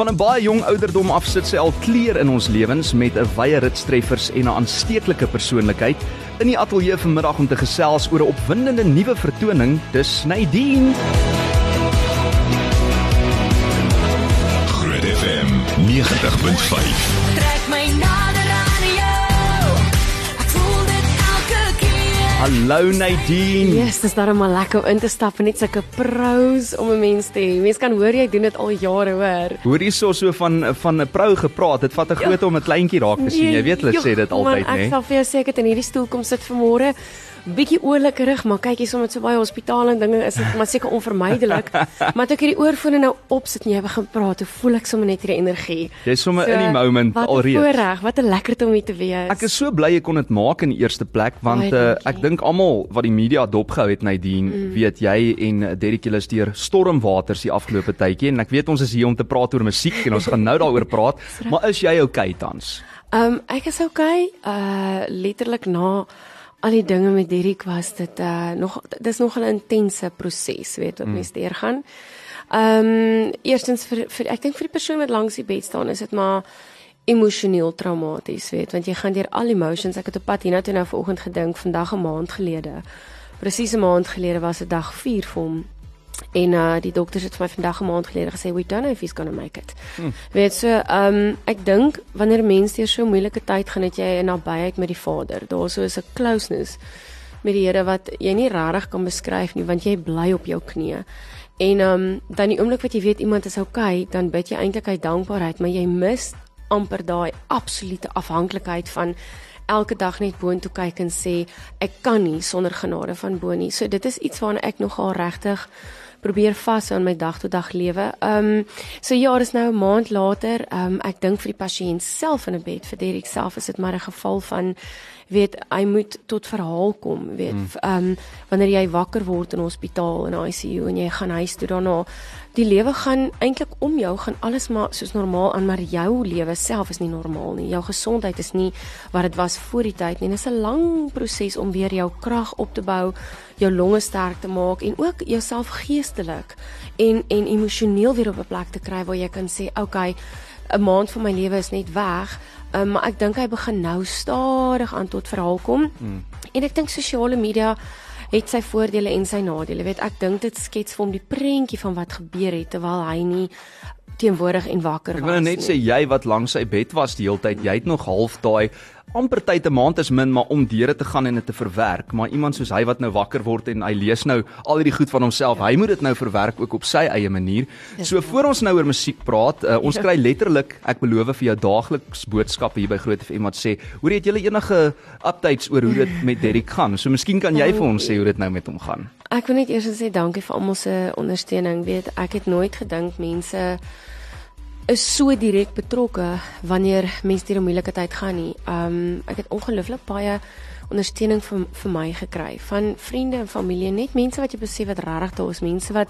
Van 'n baie jong ouderdom af sit sy al kleer in ons lewens met 'n wye ritstreffers en 'n aansteeklike persoonlikheid. In die ateljee vanmiddag om te gesels oor 'n opwindende nuwe vertoning, dis Nadine. Groot FM 90.5. Trek my nader Hallo Nadine. Yes, dis daarom maar lekker om in te stap en net sulke pros om 'n mens te hê. Mens kan hoor jy doen dit al jare, hoor. Hoor hierso so van van 'n vrou gepraat. Dit vat 'n groot om 'n kleintjie raak te sien. Jy weet hulle sê dit altyd, né? Ek sal vir jou sê ek het in hierdie stoel kom sit vanmôre. Bietjie oorlike rig, maar kyk hier sommer so baie hospitaal en dinge is dit maar seker onvermydelik. maar toe ek hierdie oorfone nou opsit en jy begin praat, hoe voel ek sommer net hierdie energie. Jy's sommer in die moment wat 'n alreeds. Voorreg, wat 'n lekkerte om hier te wees. Ek is so bly jy kon dit maak in die eerste plek want Baie uh, dankie. ek dink almal wat die media dopgehou het Nadine, mm. weet jy en Derrick julle is deur stormwaters die afgelope tydjie en ek weet ons is hier om te praat oor musiek en ons gaan nou daaroor praat, maar is jy okay tans? Ehm um, ek is okay. Uh letterlik na al die dinge met Derrick was dit uh nog dis nog 'n intense proses, weet wat mens deurgaan. Ehm um, eerstens vir, vir ek dink vir die persoon wat langs die bed staan is dit maar emosioneel traumaties, weet, want jy gaan deur al emotions. Ek het op pad hiernatoe nou vanoggend gedink, vandag 'n maand gelede. Presies 'n maand gelede was dit dag 4 vir hom. En uh die dokters het vir my vandag 'n maand gelede gesê we don't know if he's going to make it. Hmm. Weet so, ehm um, ek dink wanneer mense deur so 'n moeilike tyd gaan, het jy 'n nabyheid met die Vader. Daar so is 'n closeness met die Here wat jy nie regtig kan beskryf nie, want jy bly op jou knieë. En ehm um, dan die oomblik wat jy weet iemand is okay, dan bid jy eintlik uit dankbaarheid, maar jy mis amper daai absolute afhanklikheid van elke dag net boontoe kyk en sê ek kan nie sonder genade van bo nie. So dit is iets waarna ek nogal regtig probeer vashou in my dag tot dag lewe. Ehm um, so ja, dis nou 'n maand later. Ehm um, ek dink vir die pasiënt self in 'n bed vir Derek self is dit maar 'n geval van weet hy moet tot verhaal kom, weet ehm um, wanneer jy wakker word in hospitaal in ICU en jy gaan huis toe daarna die lewe gaan eintlik om jou gaan alles maar soos normaal aan maar jou lewe self is nie normaal nie. Jou gesondheid is nie wat dit was voor die tyd nie. Dit is 'n lang proses om weer jou krag op te bou, jou longe sterk te maak en ook jouself geestelik en en emosioneel weer op 'n plek te kry waar jy kan sê, "Oké, okay, 'n maand van my lewe is net weg." Um, maar ek dink hy begin nou stadig aan tot verhaal kom. Hmm. En ek dink sosiale media het sy voordele en sy nadele. Weet ek dink dit skets vir hom die prentjie van wat gebeur het terwyl hy nie teenwoordig en wakker was. Ek wil nou net nie. sê jy wat langs sy bed was die hele tyd, jy het nog half daai amper tyd 'n maand is min maar om deure te gaan en dit te verwerk, maar iemand soos hy wat nou wakker word en hy lees nou al hierdie goed van homself, hy moet dit nou verwerk ook op sy eie manier. So voor ons nou oor musiek praat, uh, ons Ja. kry letterlik, ek beloof vir jou daagliks boodskappe hier by Groot FM wat sê, hoor jy het julle enige updates oor hoe dit met Derrick gaan? So miskien kan jy vir ons sê hoe dit nou met hom gaan. Ek wil net eers sê dankie vir almal se ondersteuning. Weet, ek het nooit gedink mense is so direk betrokke wanneer mense deur 'n moeilike tyd gaan nie. Um ek het ongelooflik baie ondersteuning vir vir my gekry van vriende en familie, net mense wat jy besef wat regtig daar is, mense wat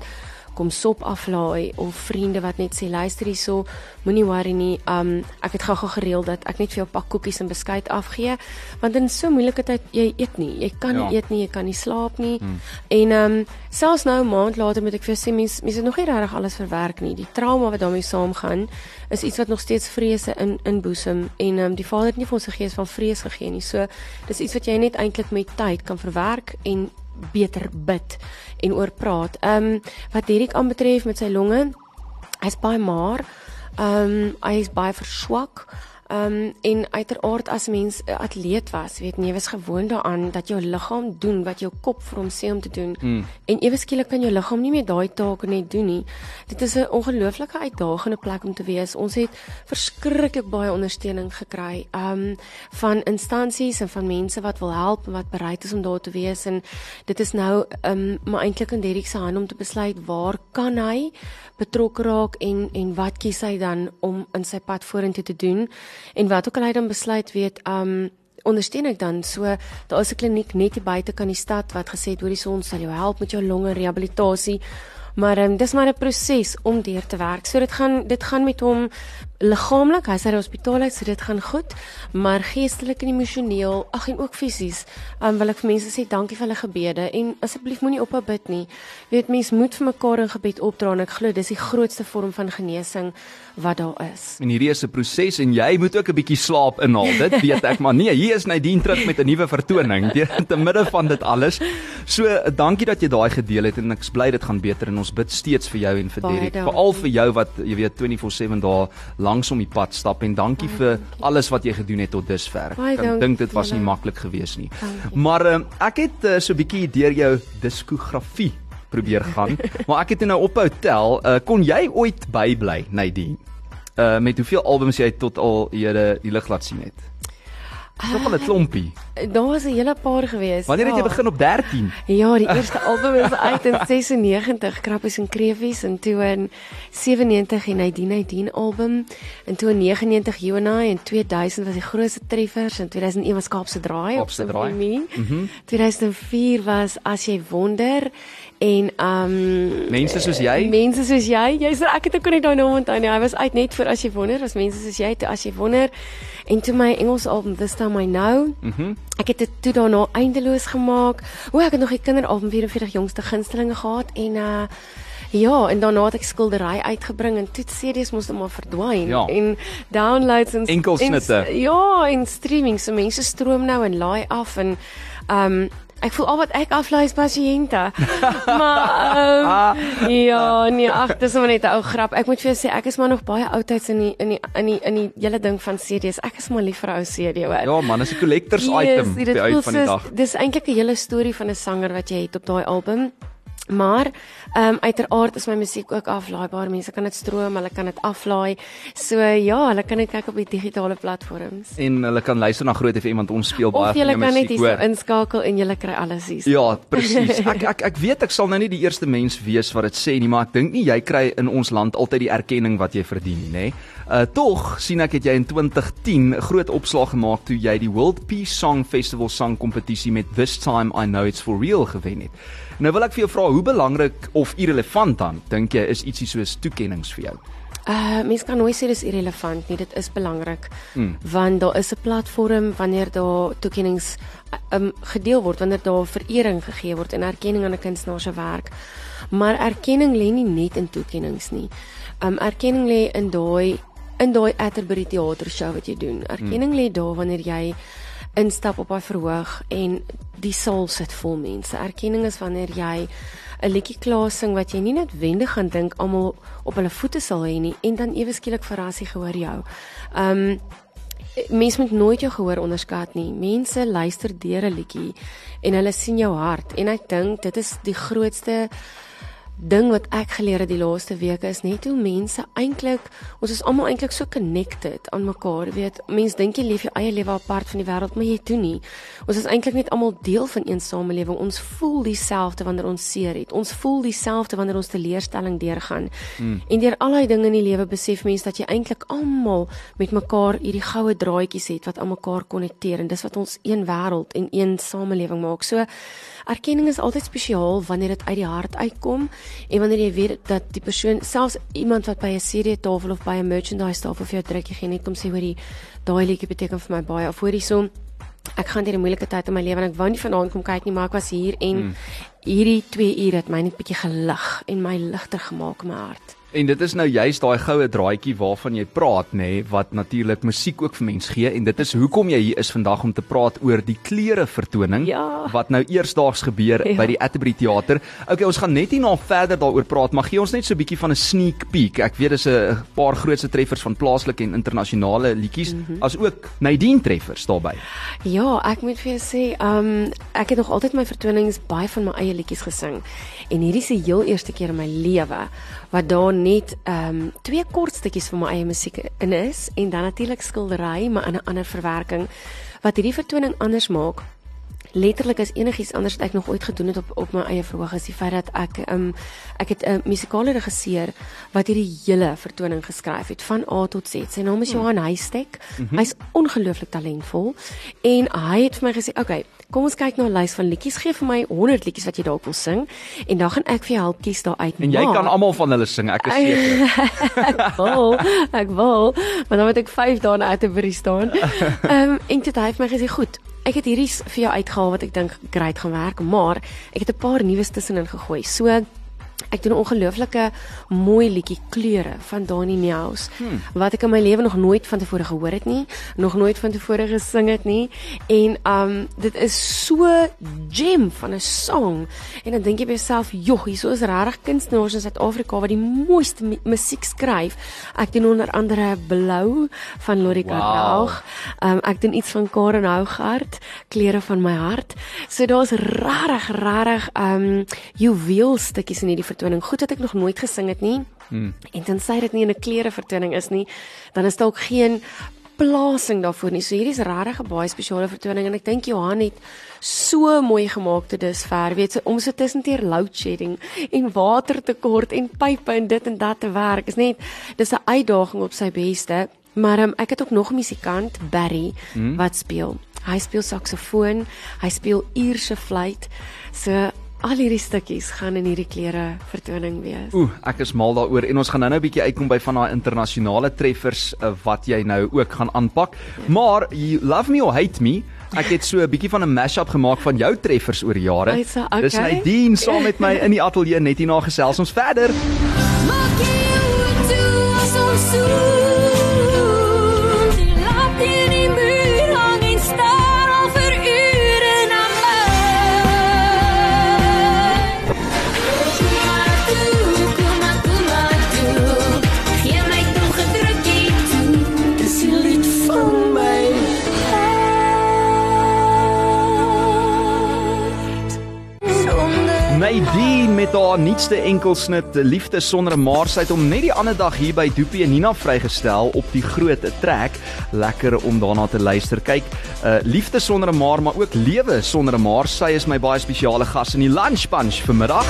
kom sop aflaai of vriende wat net sê luister hierso, moenie worry nie. Um ek het gou-gou gereël dat ek net vir jou 'n pak koekies en beskuit afgee, want in so 'n moeilike tyd jy eet nie, jy kan nie Ja. eet nie, jy kan nie slaap nie. Hmm. En um, selfs nou 'n maand later moet ek vir jou sê mense mense het nog nie regtig alles verwerk nie. Die trauma wat daarmee saamgaan is iets wat nog steeds vrese in inboesem en um, die Vader het nie vir ons 'n gees van vrees gegee nie. So dis iets wat jy net eintlik met tyd kan verwerk en beter bid en oor praat. Ehm um, wat Derek aanbetref met sy longe, hy's baie maar. Ehm um, hy is baie verswak. Ehm um, en uiteraard as mens 'n atleet was, weet jy, jy was gewoond daaraan dat jou liggaam doen wat jou kop vir hom sê om te doen. Mm. En ewe skielik kan jou liggaam nie meer daai take net doen nie. Dit is 'n ongelooflike uitdagende plek om te wees. Ons het verskriklik baie ondersteuning gekry um van instansies en van mense wat wil help en wat bereid is om daar te wees en dit is nou um maar eintlik in Derek se hand om te besluit waar kan hy betrokke raak en en wat kies hy dan om in sy pad vorentoe te doen en wat ook al hy dan besluit weet um ondersteun ek dan. So daar is 'n kliniek net hier buite kan die stad wat gesê het hoor die son sal jou help met jou longe rehabilitasie. Maar um, dis maar 'n proses om deur te werk. So dit gaan dit gaan met hom liggaamlik, hy's uit die hospitaal uit, so dit gaan goed, maar geestelik en emosioneel, ag en ook fisies, um, wil ek vir mense sê dankie vir hulle gebede en asseblief moenie ophou bid nie. Weet mense moet vir mekaar in gebed opdra en ek glo dis die grootste vorm van genesing wat daar is. En hierdie is 'n proses en jy moet ook 'n bietjie slaap inhaal. Dit weet ek, maar nee, hier is Nadine terug met 'n nuwe vertoning te midde van dit alles. So, dankie dat jy daai gedeel het en ek is bly dit gaan beter en ons bid steeds vir jou en vir Derek, veral vir jou wat jy weet 24/7 daar langs om die pad stap en dankie vir alles wat jy gedoen het tot dusver. Baie Ek dankie, dink dit was nie maklik geweest nie. Dankie. Maar um, ek het uh, so 'n bietjie deur jou diskografie probeer gaan, maar ek het nou ophou tel. Uh, kon jy ooit bybly, Nadine? Uh met hoeveel albums jy tot al jy die lig laat sien het? Nog 'n klompie. Daar was 'n hele paar gewees. Wanneer het jy ja. begin op 13? Ja, die eerste album is uit in 96, Krappies en Kreefies en toe in 97 die Nadine Nadine album en toe in 99 Jonah en 2000 was die grootste treffers en 2001 was Kaapse Draai op Kaapse Draai. Mm 2004 was As jy wonder en um Mense soos jy? Mense soos jy. Jy sê ek het ook nie daai naam onthou nie. Hy was uit net vir As jy wonder, was mense soos jy, toe As jy wonder en toe my Engels album This Time I Know. Mhm. Ek het dit toe daarna eindeloos gemaak. O, ek het nog die kinderalbum 44 jongste gunstelinge gehad en uh ja, en daarna het ek skildery uitgebring en toe CD's moes net maar verdwyn Ja. en downloads en Enkelsnitte. en- Ja, en streaming, so mense stroom nou en laai af en um Ek voel al wat ek aflaai is pasiënte. maar um, ja, nee, ag, dis maar net 'n ou grap. Ek moet vir jou sê ek is maar nog baie oudtyds in die in die in die in die hele ding van CD's. Ek is maar lief vir ou CD hoor. Ja man, dis 'n collectors item dit by uit van die dag. Dis eintlik 'n hele storie van 'n sanger wat jy het op daai album. Maar ehm um, uiteraard is my musiek ook aflaaibaar. Mense kan dit stroom, hulle kan dit aflaai. So ja, hulle kan dit kyk op die digitale platforms. En hulle kan luister na Groot FM want ons speel baie Of van jy jou kan net musiek hierso hoor. inskakel en jy kry alles hier. Ja, presies. Ek ek ek weet ek sal nou nie die eerste mens wees wat dit sê nie, maar ek dink nie jy kry in ons land altyd die erkenning wat jy verdien nie, nê? Uh tog sien ek het jy in 2010 'n groot opslag gemaak toe jy die World Peace Song Festival sang kompetisie met This Time I Know It's For Real gewen het. Nou wil ek vir jou vra, hoe belangrik of irrelevant dan dink jy is ietsie soos toekennings vir jou? Uh mense kan nooit sê dis irrelevant nie, dit is belangrik. Mm. Want daar is 'n platform wanneer daar toekennings uh, um gedeel word, wanneer daar verering gegee word en erkenning aan 'n kunstenaar se werk. Maar erkenning lê nie net in toekennings nie. Um erkenning lê in daai in daai Atterbury teatershow wat jy doen. Erkenning lê daar wanneer jy instap op daai verhoog en die saal sit vol mense. Erkenning is wanneer jy 'n liedjie klaar sing wat jy nie noodwendig gaan dink almal op hulle voete sal hê nie en dan ewe skielik verras jy gehoor jou. Um mens moet nooit jou gehoor onderskat nie. Mense luister deur 'n liedjie en hulle sien jou hart en ek dink dit is die grootste ding wat ek geleer het die laaste weke is net hoe mense eintlik ons is almal eintlik so connected aan mekaar weet. Mense dink jy leef jou eie lewe apart van die wêreld maar jy doen nie. Ons is eintlik net almal deel van een samelewing. Ons voel dieselfde wanneer ons seer het. Ons voel dieselfde wanneer ons teleurstelling deurgaan. Mm. en deur al daai dinge in die lewe besef mense dat jy eintlik almal met mekaar hierdie goue draadjies het wat aan mekaar konnekteer en dis wat ons een wêreld en een samelewing maak. So erkenning is altyd spesiaal wanneer dit uit die hart uitkom en wanneer jy weet dat die persoon selfs iemand wat by 'n CD tafel of by 'n merchandise tafel vir jou drukkie gee net kom sê hoorie daai liedjie beteken vir my baie of hoorie so ek gaan deur 'n moeilike tyd in my lewe en ek wou nie vanaand kom kyk nie maar ek was hier en mm. hierdie 2 ure het my net bietjie gelig en my ligter gemaak in my hart En dit is nou juist daai goue draadjie waarvan jy praat nê, nee, wat natuurlik musiek ook vir mens gee en dit is hoekom jy hier is vandag om te praat oor die klere vertoning Ja. wat nou eersdaags gebeur Ja. by die Atterbury Theater. Okay, ons gaan net hierna verder daaroor praat, maar gee ons net so 'n bietjie van 'n sneak peek. Ek weet dis 'n paar grootse treffers van plaaslike en internasionale liedjies, mm -hmm. as ook Nadine treffers daarbey. Ja, ek moet vir jou sê, um ek het nog altyd my vertonings baie van my eie liedjies gesing. En hierdie is die heel eerste keer in my lewe wat daar net um twee kort stukkies van my eie musiek in is en dan natuurlik skildery, maar in 'n ander verwerking wat hierdie vertoning anders maak. Letterlik is enigiets anders wat ek nog ooit gedoen het op op my eie verhoog is die feit dat ek um ek het 'n musikale regisseur wat hierdie hele vertoning geskryf het van A tot Z. Sy naam is Johan Huystek. Mm -hmm. Hy's ongelooflik talentvol en hy het vir my gesê, "Oké, okay, kom ons kyk na 'n lys van liedjies. Gee vir my 100 liedjies wat jy dalk wil sing en dan gaan ek vir jou help kies daar uit. En jy kan almal van hulle sing, ek is seker. ek wil, ek wil, maar dan moet ek 5 dae in Atterbury staan. Ehm um, en dit het vir my gesê, "Goed, ek het hierdie vir jou uitgehaal wat ek dink great gaan werk, maar ek het 'n paar nuus tussenin gegooi." So Ek doen 'n ongelooflike mooi liedjie kleure van Dani Neus hmm. wat ek in my lewe nog nooit van tevore gehoor het nie, nog nooit van tevore gesing het nie en um dit is so gem van 'n song en dan dink jy by jouself, "Jog, hier is regtig kunstenaars in Suid-Afrika wat die mooiste mu- musiek skryf." Ek doen onder andere Blou van Lorika Wow. Raug. Um ek doen iets van Karen Hougaard, Kleure van my hart. So daar's regtig regtig um juweelstukkies in hierdie vertoning. Goed dat ek nog nooit gesing het nie. Hmm. En tensy dit nie in 'n klere vertoning is nie, dan is ook geen plasing daarvoor nie. So hierdie is regtig 'n baie spesiale vertoning en ek dink Johan het so mooi gemaak tot dusver. Weet jy, om so tussendeur load shedding en watertekort en pype en dit en dat te werk is net dis 'n uitdaging op sy beste. Maar um, ek het ook nog 'n musikant, Barry, hmm. wat speel. Hy speel saksofoon, hy speel Ierse fluit. So al hierdie stukkies gaan in hierdie klere vertoning wees. Ooh, ek is mal daaroor en ons gaan nou-nou 'n bietjie uitkom by van daai internasionale treffers uh, wat jy nou ook gaan aanpak. Maar you love me or hate me, ek het so 'n bietjie van 'n mashup gemaak van jou treffers oor jare. Ai, so, okay. Dis Nadine saam met my in die ateljee net hierna gesels ons verder. Maak jou toe as ons soen. Met haar nuutste enkelsnit Liefde sonder 'n maar sy het hom net die ander dag hier by Doopie en Nina vrygestel op die groot trek. Lekker om daarna te luister. Kyk, uh Liefde sonder 'n maar, maar ook Lewe sonder 'n maar. Sy is my baie spesiale gas in die Lunch Bunch vanmiddag.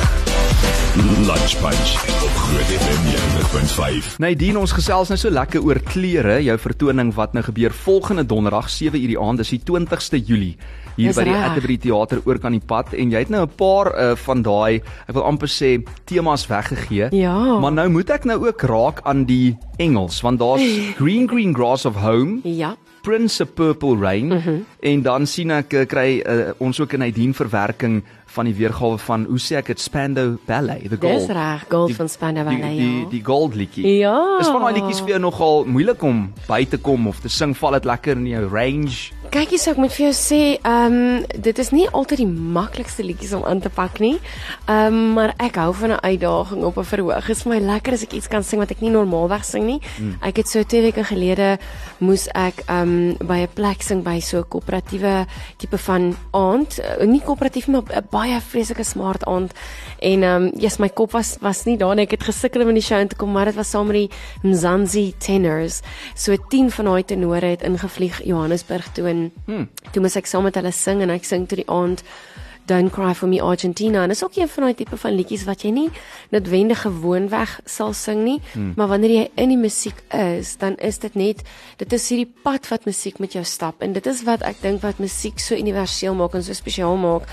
Lunch Punch op Groot FM 90.5. Nadine, ons gesels nou so lekker oor klere, jou vertoning wat nou gebeur volgende donderdag 7:00 die aand, dis die 20ste Julie hier by die. Atterbury Theater oor kan die pad en jy het nou 'n paar uh, van daai, ek wil amper sê temas weggegee. Ja. Maar nou moet ek nou ook raak aan die Engels want daar's Green Green Grass of Home, Ja. Prince a Purple Rain mm. -hmm. en dan sien ek uh, kry uh, ons ook 'n Nadine verwerking van die weergawe van hoe sê ek dit Spandau Ballet, the gold. Dis reg, Gold Die- van Spandau die, Ballet. die ja. die gold liedjie. Ja. Is van daai liedjies vir jou nogal moeilik om by te kom of te sing? Val dit lekker in jou range? Kyk hier's ek moet vir jou sê, ehm um, dit is nie altyd die maklikste liedjies om aan te pak nie. Ehm um, maar ek hou van 'n uitdaging op 'n verhoog. Dit is vir my lekker as ek iets kan sing wat ek nie normaalweg sing nie. Mm. Ek het so 2 weke gelede moes ek ehm um, by 'n plek sing by so 'n koöperatiewe tipe van aand, uh, nie koöperatief maar 'n baie vreeslike smart aand. En ehm um, yes, my kop was was nie daar nie. Ek het gesukkel om in die show in te kom, maar dit was saam met die Mzansi Tenors. So 10 van daai tenore het ingevlieg Johannesburg toe en hmm. toe moes ek saam met hulle sing en ek sing toe die aand Don't Cry for Me Argentina en dis ook een van daai tipe van liedjies wat jy nie noodwendig gewoonweg sal sing nie, hmm. maar wanneer jy in die musiek is, dan is dit net dit is hierdie pad wat musiek met jou stap en dit is wat ek dink wat musiek so universeel maak en so spesiaal maak.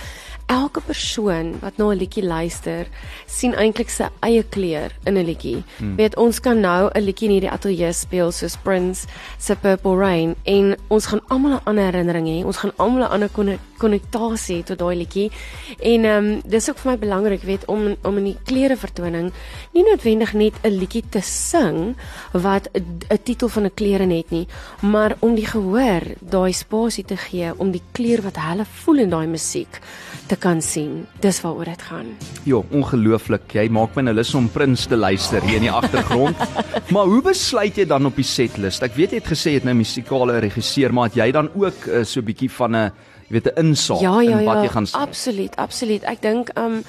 Elke persoon wat na 'n liedjie luister, sien eintlik sy eie kleur in 'n liedjie. Hmm. Weet ons kan nou 'n liedjie in hierdie ateljee speel soos Prince se Purple Rain en ons gaan almal 'n ander herinnering hê. Ons gaan almal 'n ander konne- konnektasie tot daai liedjie. En ehm um, dis ook vir my belangrik, weet om om in die klere vertoning nie noodwendig net 'n liedjie te sing wat 'n titel van 'n klere net nie, maar om die gehoor daai spasie te gee om die kleur wat hulle voel in daai musiek te kan sien. Dis waaroor dit gaan. Jo, ongelooflik. Jy maak my nou lus om Prins te luister hier in die agtergrond. maar hoe besluit jy dan op die setlist? Ek weet jy het gesê jy het nou musikale regisseur, maar het jy dan ook uh, so 'n bietjie van 'n jy weet 'n insaag Ja, ja, in wat ja. jy gaan sing? Absoluut, absoluut. Ek dink um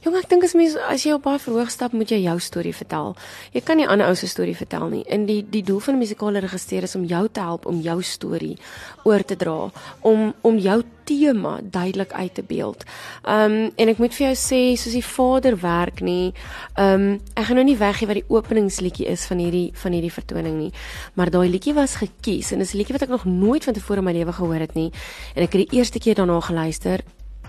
Jong, ek dink as mens as jy op baie verhoog stap, moet jy jou storie vertel. Jy kan nie ander ou se storie vertel nie. En die die doel van 'n musikale regisseur is om jou te help om jou storie oor te dra, om om jou tema duidelik uit te beeld. Um en ek moet vir jou sê, soos die vader werk nie, um ek gaan nou nie weggee wat die openingsliedjie is van hierdie van hierdie vertoning nie, maar daai liedjie was gekies en dis 'n liedjie wat ek nog nooit van tevore in my lewe gehoor het nie en ek het die eerste keer daarna geluister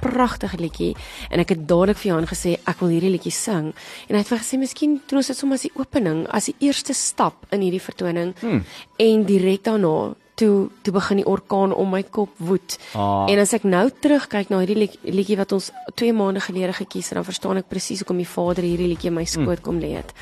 pragtige liedjie en ek het dadelik vir Johan gesê ek wil hierdie liedjie sing en hy het vir gesê miskien doen ons dit sommer as die opening as die eerste stap in hierdie vertoning hmm. en direk daarna toe toe begin die orkaan om my kop woed. Ah. En as ek nou terugkyk na hierdie lied- liedjie wat ons 2 maande gelede gekies het, dan verstaan ek presies hoekom die Vader hierdie liedjie in my skoot kom lê het.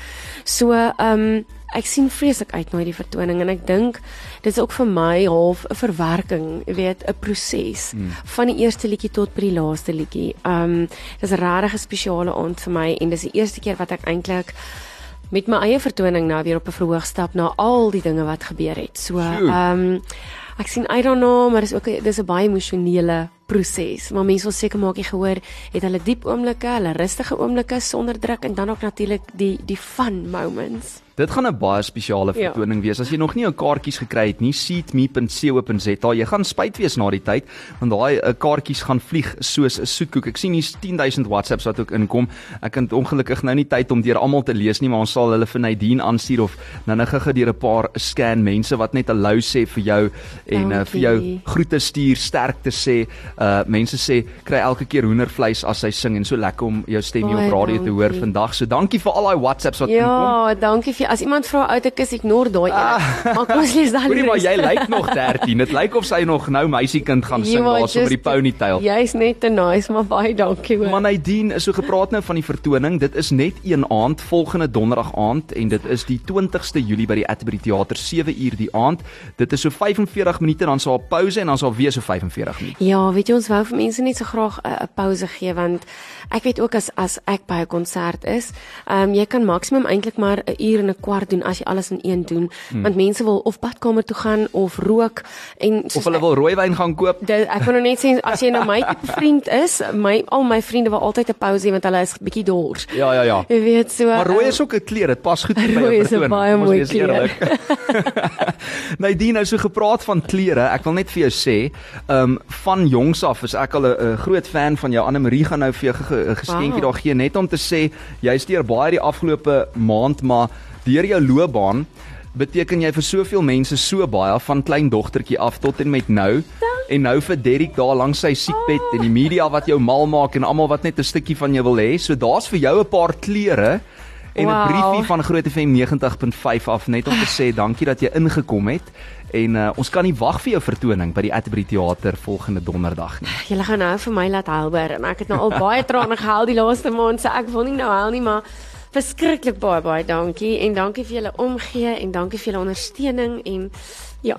So, ehm um, ek sien vreeslik uit na hierdie vertoning en ek dink dit is ook vir my half 'n verwerking, jy weet, 'n proses mm. van die eerste liedjie tot by die laaste liedjie. Ehm um, dis regtig 'n spesiale aand vir my en dis die eerste keer wat ek eintlik met my eie vertoning nou weer op 'n verhoog stap na al die dinge wat gebeur het. So, ehm um, ek sien don't know, maar dis ook dis 'n baie emosionele proses. Maar mense wil seker maak jy gehoor het hulle diep oomblikke, hulle rustige oomblikke sonder druk en dan ook natuurlik die die fun moments. Dit gaan 'n baie spesiale Ja. vertoning wees. As jy nog nie jou kaartjies gekry het nie, seatme.co.za. Jy gaan spyt wees na die tyd want daai uh, kaartjies gaan vlieg soos 'n soetkoek. Ek sien hier's 10000 WhatsApps wat ook inkom. Ek het ongelukkig nou nie tyd om deur almal te lees nie, maar ons sal hulle vir Nadine aanstuur of nou-nou gou deur 'n paar scan mense wat net hallo sê vir jou en uh, vir jou groete stuur, sterkte sê. Uh mense sê kry elke keer hoendervleis as hy sing en so lekker om jou stem hier op radio te hoor vandag. So dankie vir al daai WhatsApps wat inkom. Ja, dankie vir as iemand vra uit ek is ignoreer daai een. Maar kom ons lees dan Ah. Hoorie maar jy lyk nog 13. Dit lyk of sy nog nou meisiekind gaan sing daar so by die ponytail. Jy's net te nice, maar baie dankie hoor. Maar Nadine, is so gepraat nou van die vertoning. Dit is net een aand, volgende donderdag aand en dit is die 20ste Julie by die Atterbury Theater 7 uur die aand. Dit is so 45 minute dan sal 'n pouse en dan sal weer so 45 minute. Ja, weet jy ons wou vir mense net so graag 'n 'n pouse gee want ek weet ook as as ek by 'n konsert is, ehm um, jy kan maksimum eintlik maar 'n uur en 'n kwart doen as jy alles in een doen, hmm. want mense wil of badkamer toe gaan of rook en Of hulle wil rooiwyn gaan koop. Dit ek wil nou net sê as jy nou my tipe vriend is, my al my vriende wil altyd 'n pouse hê want hulle is bietjie dors. Ja ja ja. Jy weet so. Maar rooi ehm, is ook 'n kleur, dit pas goed by jou Rooi is baie mooi wees kleur. eerlik. Nadine, nou so gepraat van klere, ek wil net vir jou sê, ehm um, van jongs af is ek al 'n groot fan van jou Anne Marie gaan nou vir jou ge- geskenkie Wow. daar gee net om te sê jy's deur baie die afgelope maand, maar deur jou loopbaan beteken jy vir soveel mense so baie van klein dogtertjie af tot en met nou. En nou vir Derrick daar langs sy siekbed en die media wat jou mal maak en almal wat net 'n stukkie van jou wil hê. So daar's vir jou 'n paar klere en 'n Wow. briefie van Groot FM 90.5 af net om te sê dankie dat jy ingekom het. En uh, ons kan nie wag vir jou vertoning by die Atterbury Theater volgende donderdag nie. Julle gaan nou vir my laat huilber en ek het nou al baie trane gehuil die laaste maand, so ek wil nie nou huil nie, maar verskriklik baie baie dankie. En dankie vir julle omgee en dankie vir julle ondersteuning en ja,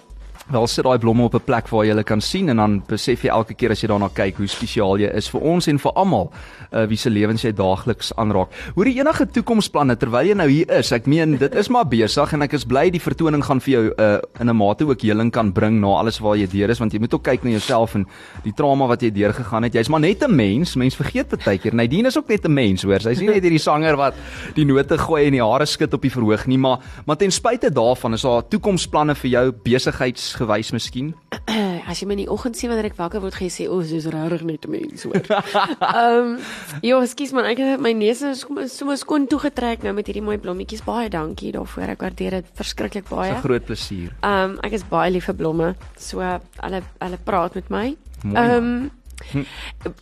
Wel sit daai blomme op 'n plek waar jy hulle kan sien en dan besef jy elke keer as jy daarna kyk hoe spesiaal jy is vir ons en vir almal uh, wie se lewens jy daagliks aanraak. Hoe die enige toekomsplanne terwyl jy nou hier is. Ek meen dit is maar besig en ek is bly die vertoning gaan vir jou uh, in 'n mate ook heling kan bring na alles waar jy deur is want jy moet ook kyk na jouself en die trauma wat jy deurgegaan het. Jy's maar net 'n mens. Mens vergeet baie keer. Nadine is ook net 'n mens, hoor. Sy's nie net hierdie sanger wat die note gooi en die hare skud op die verhoog nie, maar maar ten spyte daarvan is daar toekomsplanne vir jou besigheidsgewys miskien. as jy my in die oggend sien wanneer ek wakker word, gaan jy sê, "O, oh, soos regtig net 'n mens hoor." Ehm, ja, ekskuus man, ek het my neus is sommer skoon toegetrek nou met hierdie mooi blommetjies. Baie dankie daarvoor. Ek waardeer dit verskriklik Dis baie. 'n groot plesier. Ehm um, ek is baie lief vir blomme. So hulle hulle praat met my. Ehm um,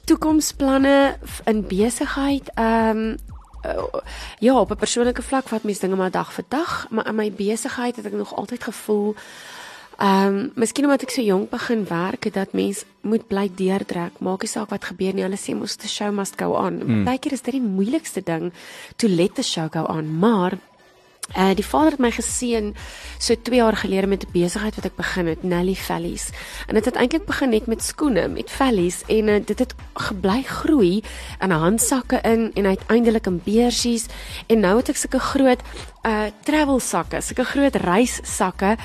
toekomsplanne in besigheid ehm um, uh, ja, op 'n persoonlike vlak vat mense dinge maar dag vir dag, maar in my besigheid het ek nog altyd gevoel Ehm, um, miskien omdat ek so jonk begin werk het dat mens moet bly deurtrek. Maak nie saak wat gebeur nie. Hulle sê mos the show must go on. Mm. Partykeer is dit die moeilikste ding to let the show go on, maar Uh die vader het my geseën so 2 jaar gelede met 'n besigheid wat ek begin het, Nelly Valleys. En dit het eintlik begin net met skoene, met Valleys en uh, dit het gebly groei in handsakke in en uiteindelik in beursies en nou het ek sulke groot uh travel sakke, sulke groot reissakke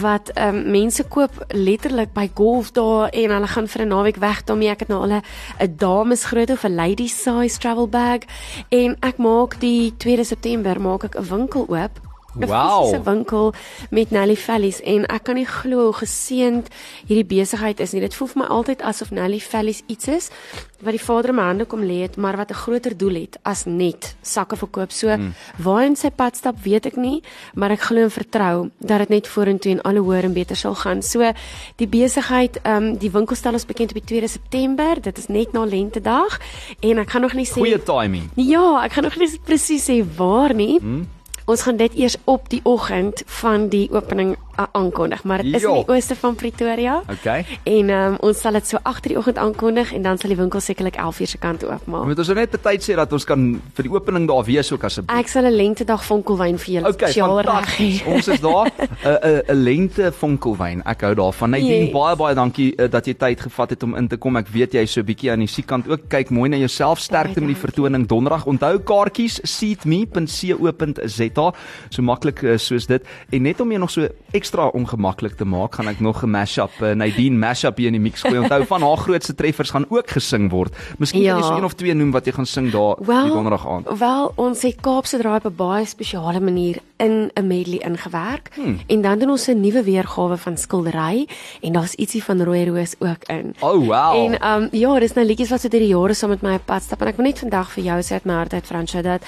wat um, mense koop letterlik by golf daar en hulle gaan vir 'n naweek weg daarmee. Ek het nou al 'n dames groot of 'n lady size travel bag en ek maak die 2 September maak ek 'n winkel oop 'n Wow. fisiese winkel met Nelly Valleys en ek kan nie glo hoe geseënd hierdie besigheid is nie. Dit voel vir my altyd asof Nelly Valleys iets is wat die Vader in my hande kom lê het, maar wat 'n groter doel het as net sakke verkoop. So mm. waarheen sy pad stap, weet ek nie, maar ek glo en vertrou dat dit net vorentoe en al hoe hoër en beter sal gaan. So die besigheid, ehm um, die winkel stel ons bekend op die 2 September. Dit is net na Lentedag en ek gaan nog nie sê Goeie timing. Ja, ek gaan nog nie presies sê waar nie. Hmm. Ons gaan dit eers op die oggend van die opening uh, aankondig, maar dit is in die ooste van Pretoria. Okay. En um, ons sal dit so agter die oggend aankondig en dan sal die winkel sekerlik 11:00 se kant oopmaak. Moet ons nou net betyds sê dat ons kan vir die opening daar wees ook asseblief. Ek sal 'n lentedag vonkelwyn vir julle Okay, spesiaal reg gee. Ons is daar 'n 'n 'n lente vonkelwyn. Ek hou daarvan. Nadine, Yes. baie baie dankie uh, dat jy tyd gevat het om in te kom. Ek weet jy is so 'n bietjie aan die siekkant ook. Kyk mooi na jouself. Sterkte met die vertoning donderdag. Onthou kaartjies seatme.co.za. So maklik uh, soos dit. En net om jou nog so ekstra ongemaklik te maak, gaan ek nog 'n mashup uh, Nadine mashup hier in die mix gooi. Onthou van haar grootste treffers gaan ook gesing word. Miskien kan jy Ja. so een of twee noem wat jy gaan sing daar die donderdag aand. Wel, ons het Kaapse draai op 'n baie spesiale manier in 'n medley ingewerk hmm. en dan doen ons 'n nuwe weergawe van skildery en daar's ietsie van rooi roos ook in. Oh wow. En ehm um, ja, dis nou liedjies wat so deur die jare saam met my op pad stap en ek wil net vandag vir jou sê uit my hart uit Fransjo dat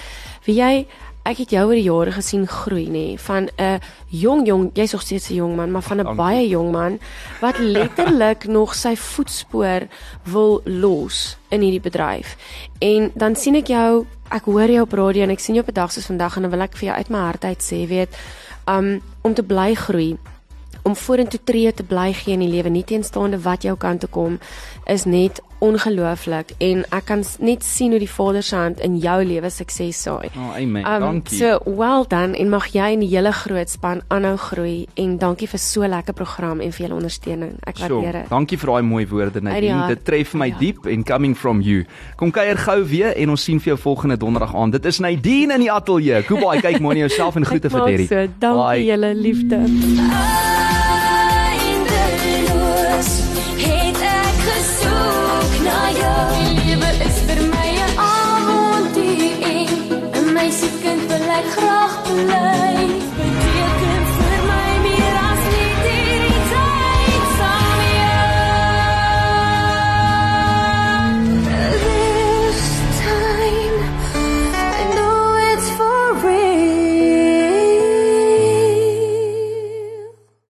wie jy ek het jou oor die jare gesien groei nê van 'n jong jong jy's nog steeds 'n jong man maar van 'n baie jong man wat letterlik nog sy voetspoor wil los in hierdie bedryf. En dan sien ek jou, ek hoor jou op radio en ek sien jou op 'n dag soos vandag en dan wil ek vir jou uit my hart uit sê, weet, um om te bly groei om vorentoe tree te bly gee in die lewe nie teenstaande wat jou kant toe kom is net ongelooflik en ek kan net sien hoe die Vader se hand in jou lewe sukses saai. Oh, amen. Um, dankie. so well done en mag jy en die hele groot span aanhou groei en dankie vir so lekker program en vir julle ondersteuning. Ek waardeer dit. Dankie vir daai mooi woorde Nadine. hart. Dit tref my die diep en coming from you. Kom kuier gou weer en ons sien vir jou volgende donderdag aan. Dit is Nadine in die ateljee. Goodbye. Kyk mooi na jouself en groete vir Derry. So, dankie julle liefde. Eindeloos my